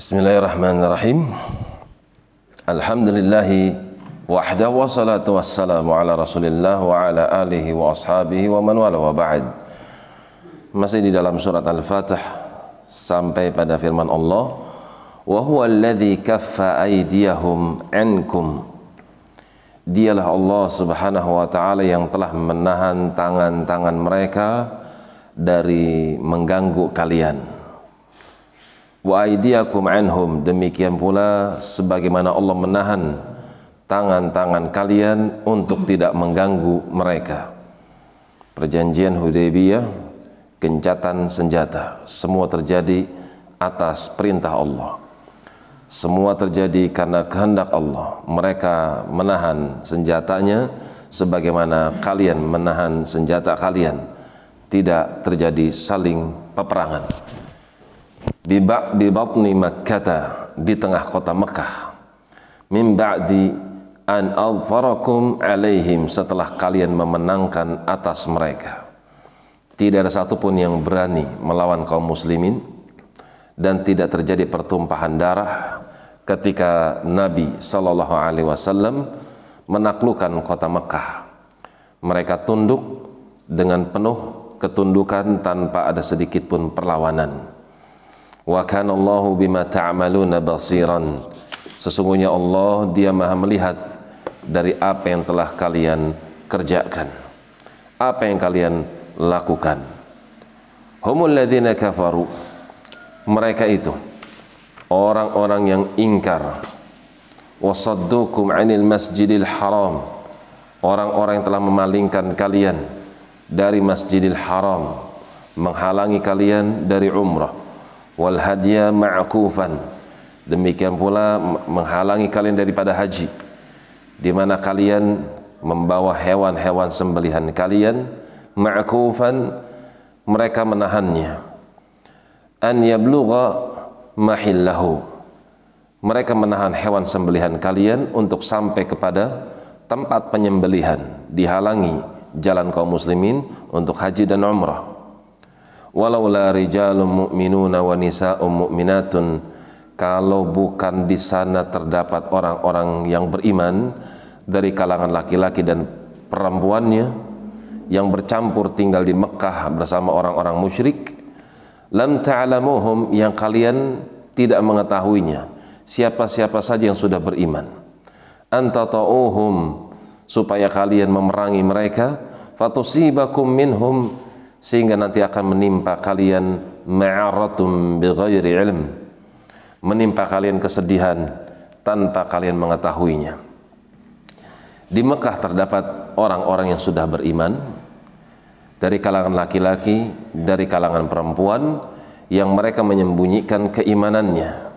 Bismillahirrahmanirrahim. Alhamdulillahi wahda wa salatu wassalamu ala rasulillah wa ala alihi wa ashabihi wa man wala wa ba'd. Masih di dalam surat Al-Fatih sampai pada firman Allah wa huwa alladhi kaffa aydiyahum ankum Dialah Allah Subhanahu wa taala yang telah menahan tangan-tangan mereka dari mengganggu kalian wa aydiyakum anhum. Demikian pula sebagaimana Allah menahan tangan-tangan kalian untuk tidak mengganggu mereka. Perjanjian Hudaybiyah gencatan senjata semua terjadi atas perintah Allah. Semua terjadi karena kehendak Allah. Mereka menahan senjatanya sebagaimana kalian menahan senjata kalian. Tidak terjadi saling peperangan di batni Makkah di tengah kota Mekah. Min ba'di an alfarakum alaihim setelah kalian memenangkan atas mereka. Tidak ada satupun yang berani melawan kaum muslimin dan tidak terjadi pertumpahan darah ketika Nabi Shallallahu Alaihi Wasallam menaklukkan kota Mekah. Mereka tunduk dengan penuh ketundukan tanpa ada sedikit pun perlawanan Wa kana Allahu bima ta'maluna basiran. Sesungguhnya Allah Dia Maha melihat dari apa yang telah kalian kerjakan. Apa yang kalian lakukan. Humul ladzina kafaru. Mereka itu orang-orang yang ingkar wasaddukum 'anil masjidil haram. Orang-orang yang telah memalingkan kalian dari Masjidil Haram, menghalangi kalian dari umrah wal hadiya ma'kufan. Demikian pula menghalangi kalian daripada haji. Di mana kalian membawa hewan-hewan sembelihan kalian ma'kufan mereka menahannya. An yablugha mahillahu. Mereka menahan hewan sembelihan kalian untuk sampai kepada tempat penyembelihan. Dihalangi jalan kaum muslimin untuk haji dan umrah walau la rijalun mu'minuna wa nisa'un mu'minatun. Kalau bukan di sana terdapat orang-orang yang beriman dari kalangan laki-laki dan perempuannya yang bercampur tinggal di Mekah bersama orang-orang musyrik lam ta'lamuhum yang kalian tidak mengetahuinya siapa-siapa saja yang sudah beriman. Anta ta'uhum supaya kalian memerangi mereka fatusibakum minhum sehingga nanti akan menimpa kalian ma'aratum bighairi ilm. Menimpa kalian kesedihan tanpa kalian mengetahuinya. Di Mekah terdapat orang-orang yang sudah beriman. Dari kalangan laki-laki dari kalangan perempuan yang mereka menyembunyikan keimanannya.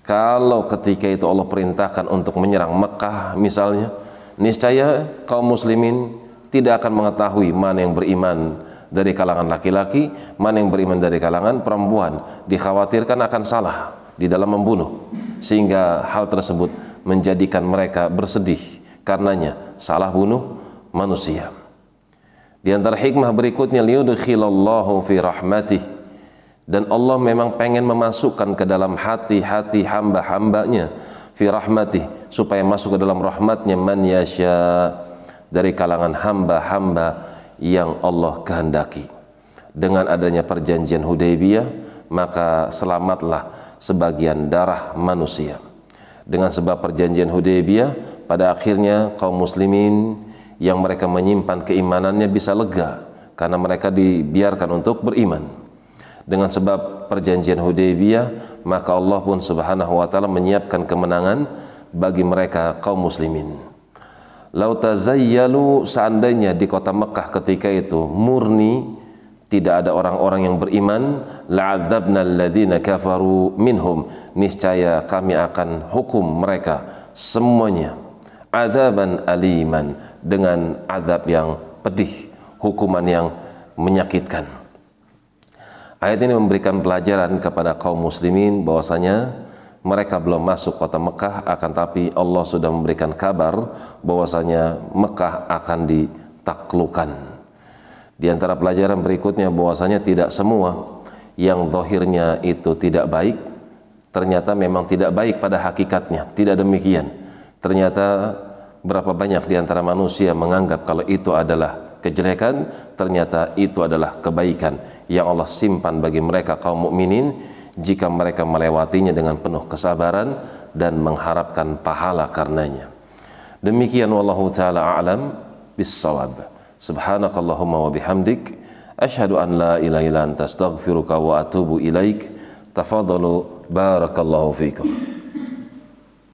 Kalau ketika itu Allah perintahkan untuk menyerang Mekah misalnya niscaya kaum muslimin tidak akan mengetahui mana yang beriman dari kalangan laki-laki, mana yang beriman dari kalangan perempuan. Dikhawatirkan akan salah di dalam membunuh, sehingga hal tersebut menjadikan mereka bersedih karenanya salah bunuh manusia. Di antara hikmah berikutnya liyudkhilallahu fi rahmatih dan Allah memang pengen memasukkan ke dalam hati-hati hamba-hambanya fi rahmatih supaya masuk ke dalam rahmatnya man yasha dari kalangan hamba-hamba yang Allah kehendaki. Dengan adanya perjanjian Hudaybiyah, maka selamatlah sebagian darah manusia. Dengan sebab perjanjian Hudaybiyah, pada akhirnya kaum muslimin yang mereka menyimpan keimanannya bisa lega karena mereka dibiarkan untuk beriman. Dengan sebab perjanjian Hudaybiyah, maka Allah pun Subhanahu wa taala menyiapkan kemenangan bagi mereka kaum muslimin. Lau tazayyalu seandainya di kota Mekah ketika itu murni tidak ada orang-orang yang beriman la'adzabna alladhina kafaru minhum. Niscaya kami akan hukum mereka semuanya adaban aliman dengan adab yang pedih hukuman yang menyakitkan. Ayat ini memberikan pelajaran kepada kaum muslimin bahwasanya mereka belum masuk kota Mekah akan tapi Allah sudah memberikan kabar bahwasanya Mekah akan ditaklukkan. Di antara pelajaran berikutnya bahwasanya tidak semua yang zahirnya itu tidak baik ternyata memang tidak baik pada hakikatnya. Tidak demikian. Ternyata berapa banyak di antara manusia menganggap kalau itu adalah kejelekan, ternyata itu adalah kebaikan yang Allah simpan bagi mereka kaum mukminin jika mereka melewatinya dengan penuh kesabaran dan mengharapkan pahala karenanya. Demikian wallahu taala a'lam bis-shawab. Subhanakallahumma wa bihamdik asyhadu an la ilaha illa anta astaghfiruka wa atubu ilaik. Tafadhalu barakallahu fikum.